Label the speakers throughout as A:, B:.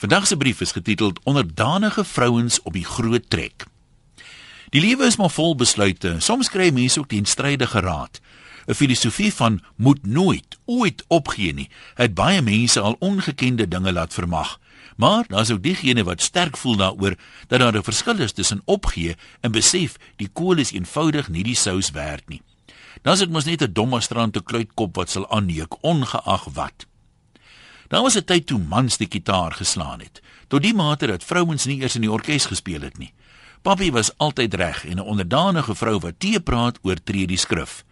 A: Vandag se brief is getiteld Onderdanige vrouens op die groot trek. Die lewe is maar vol besluite. Soms kry mense ook teenstrydige raad. 'n Filosofie van moet nooit ooit opgee nie, het baie mense al ongekende dinge laat vermag. Maar daar's ook diegene wat sterk voel daaroor dat daar 'n verskil is tussen opgee en besef die kool is eenvoudig nie die sous werd nie. Dan is dit mos net 'n domme strand te kluitkop wat sal aanneek ongeag wat. Daar was 'n tyd toe mans die kitaar geslaan het, tot die mate dat vrouens nie eers in die orkes gespeel het nie. Papi was altyd reg en 'n onderdanige vrou wat te praat oor tree die skrif.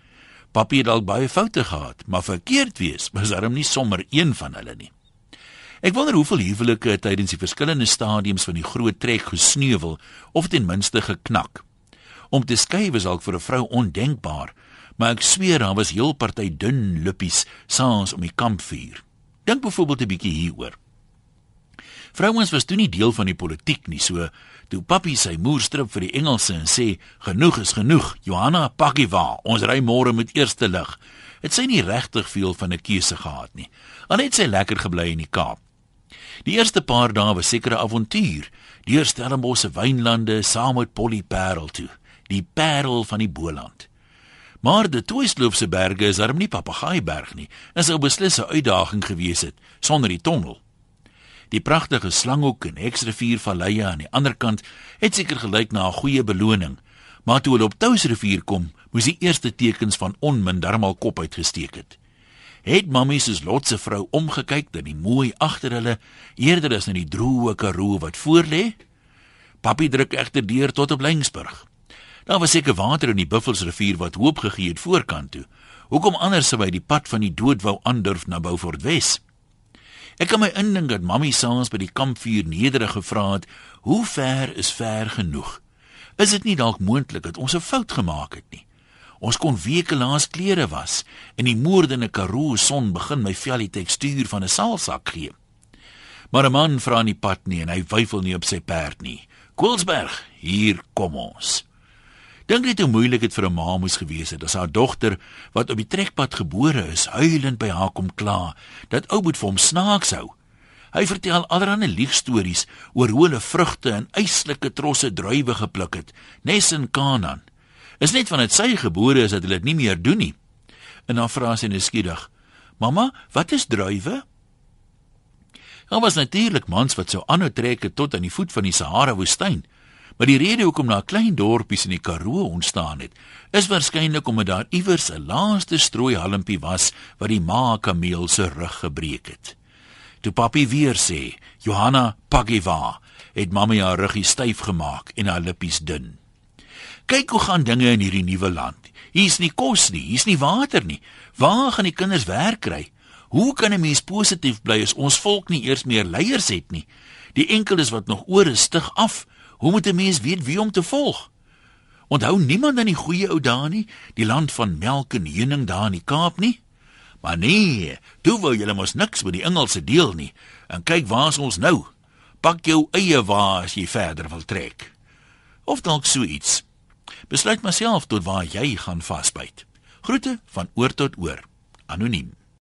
A: Papi het dalk baie foute gehad, maar verkeerd wees was darm nie sommer een van hulle nie. Ek wonder hoeveel huwelike tydens die verskillende stadiums van die groot trek gesneuwel of ten minste geknak. Om te skei was dalk vir 'n vrou ondenkbaar, maar ek sweer daar was heel party dun lippies saans om die kampvuur. Dink byvoorbeeld 'n bietjie hieroor. Vrouens was toe nie deel van die politiek nie, so toe papi sy moer strip vir die Engelse en sê genoeg is genoeg, Johanna Pakkieva, ons ry môre met eerste lig. Het sy nie regtig veel van 'n keuse gehad nie. Al het sy lekker gebly in die Kaap. Die eerste paar dae was seker 'n avontuur. Deur Stellenbosch se wynlande saam met Polly Parel toe, die parel van die Boland. Maar die Toisloofse berge is darm nie Papagaaiberg nie. Dit sou beslis 'n uitdaging gewees het sonder die tonnel. Die pragtige Slanghoek en Hexrivier valleie aan die ander kant het seker gelyk na 'n goeie beloning. Maar toe hulle op Touwsrivier kom, moes die eerste tekens van onmin darmal kop uitgesteek het. Het mammie se lotse vrou omgekyk dat die mooi agter hulle eerder as na die droë Karoo wat voorlê? Papi druk egter deur tot op Lengsburg. Daar was seker water in die Buffelsrivier wat hoop gegee het voorkant toe. Hoekom anders sou hy die pad van die dood wou aandurf na Beaufort Wes? Ek kan my indink dat Mamy saans by die kampvuur nederig gevra het, "Hoe ver is ver genoeg? Is dit nie dalk moontlik dat ons 'n fout gemaak het nie? Ons kon weke lank klere was en die moordende Karoo son begin my vel die tekstuur van 'n saalsak gee." Maar 'n man vra nie pad nie en hy wyfel nie op sy perd nie. Koelsberg, hier kom ons. Dink net hoe moeilik dit vir 'n ma moes gewees het as haar dogter wat op die trekpad gebore is, huilend by haar kom kla dat ou moet vir hom snaaks hou. Hy vertel allerlei liegstories oor hoe hulle vrugte en eislike trosse druiwe gepluk het, nes in Kanaan. Is net van dit sy gebore is dat hulle dit nie meer doen nie. En dan vra sy nuuskierig: "Mamma, wat is druiwe?" Daar was natuurlik mans wat sou aanhou trek tot aan die voet van die Sahara woestyn. Maar die rede hoekom daar klein dorpies in die Karoo ontstaan het, is waarskynlik omdat daar iewers 'n laaste strooi halmpie was wat die ma kameel se rug gebreek het. Toe papi weer sê, "Johanna Pagiva," het mamma haar ruggie styf gemaak en haar lippies dun. Kyk hoe gaan dinge in hierdie nuwe land. Hier's nie kos nie, hier's nie water nie. Waar gaan die kinders werk kry? Hoe kan 'n mens positief bly as ons volk nie eers meer leiers het nie? Die enkeles wat nog oor is stig af Hoe moet 'n mens weet wie om te volg? Onthou niemand aan die goeie ou dae nie, die land van melk en heuning daar in die Kaap nie. Maar nee, toe wou julle mos niks met die Engelse deel nie. En kyk waar ons nou. Pak jou eie wa as jy verder wil trek. Of dalk so iets. Besluit myself tot waar jy gaan vasbyt. Groete van oor tot oor. Anoniem.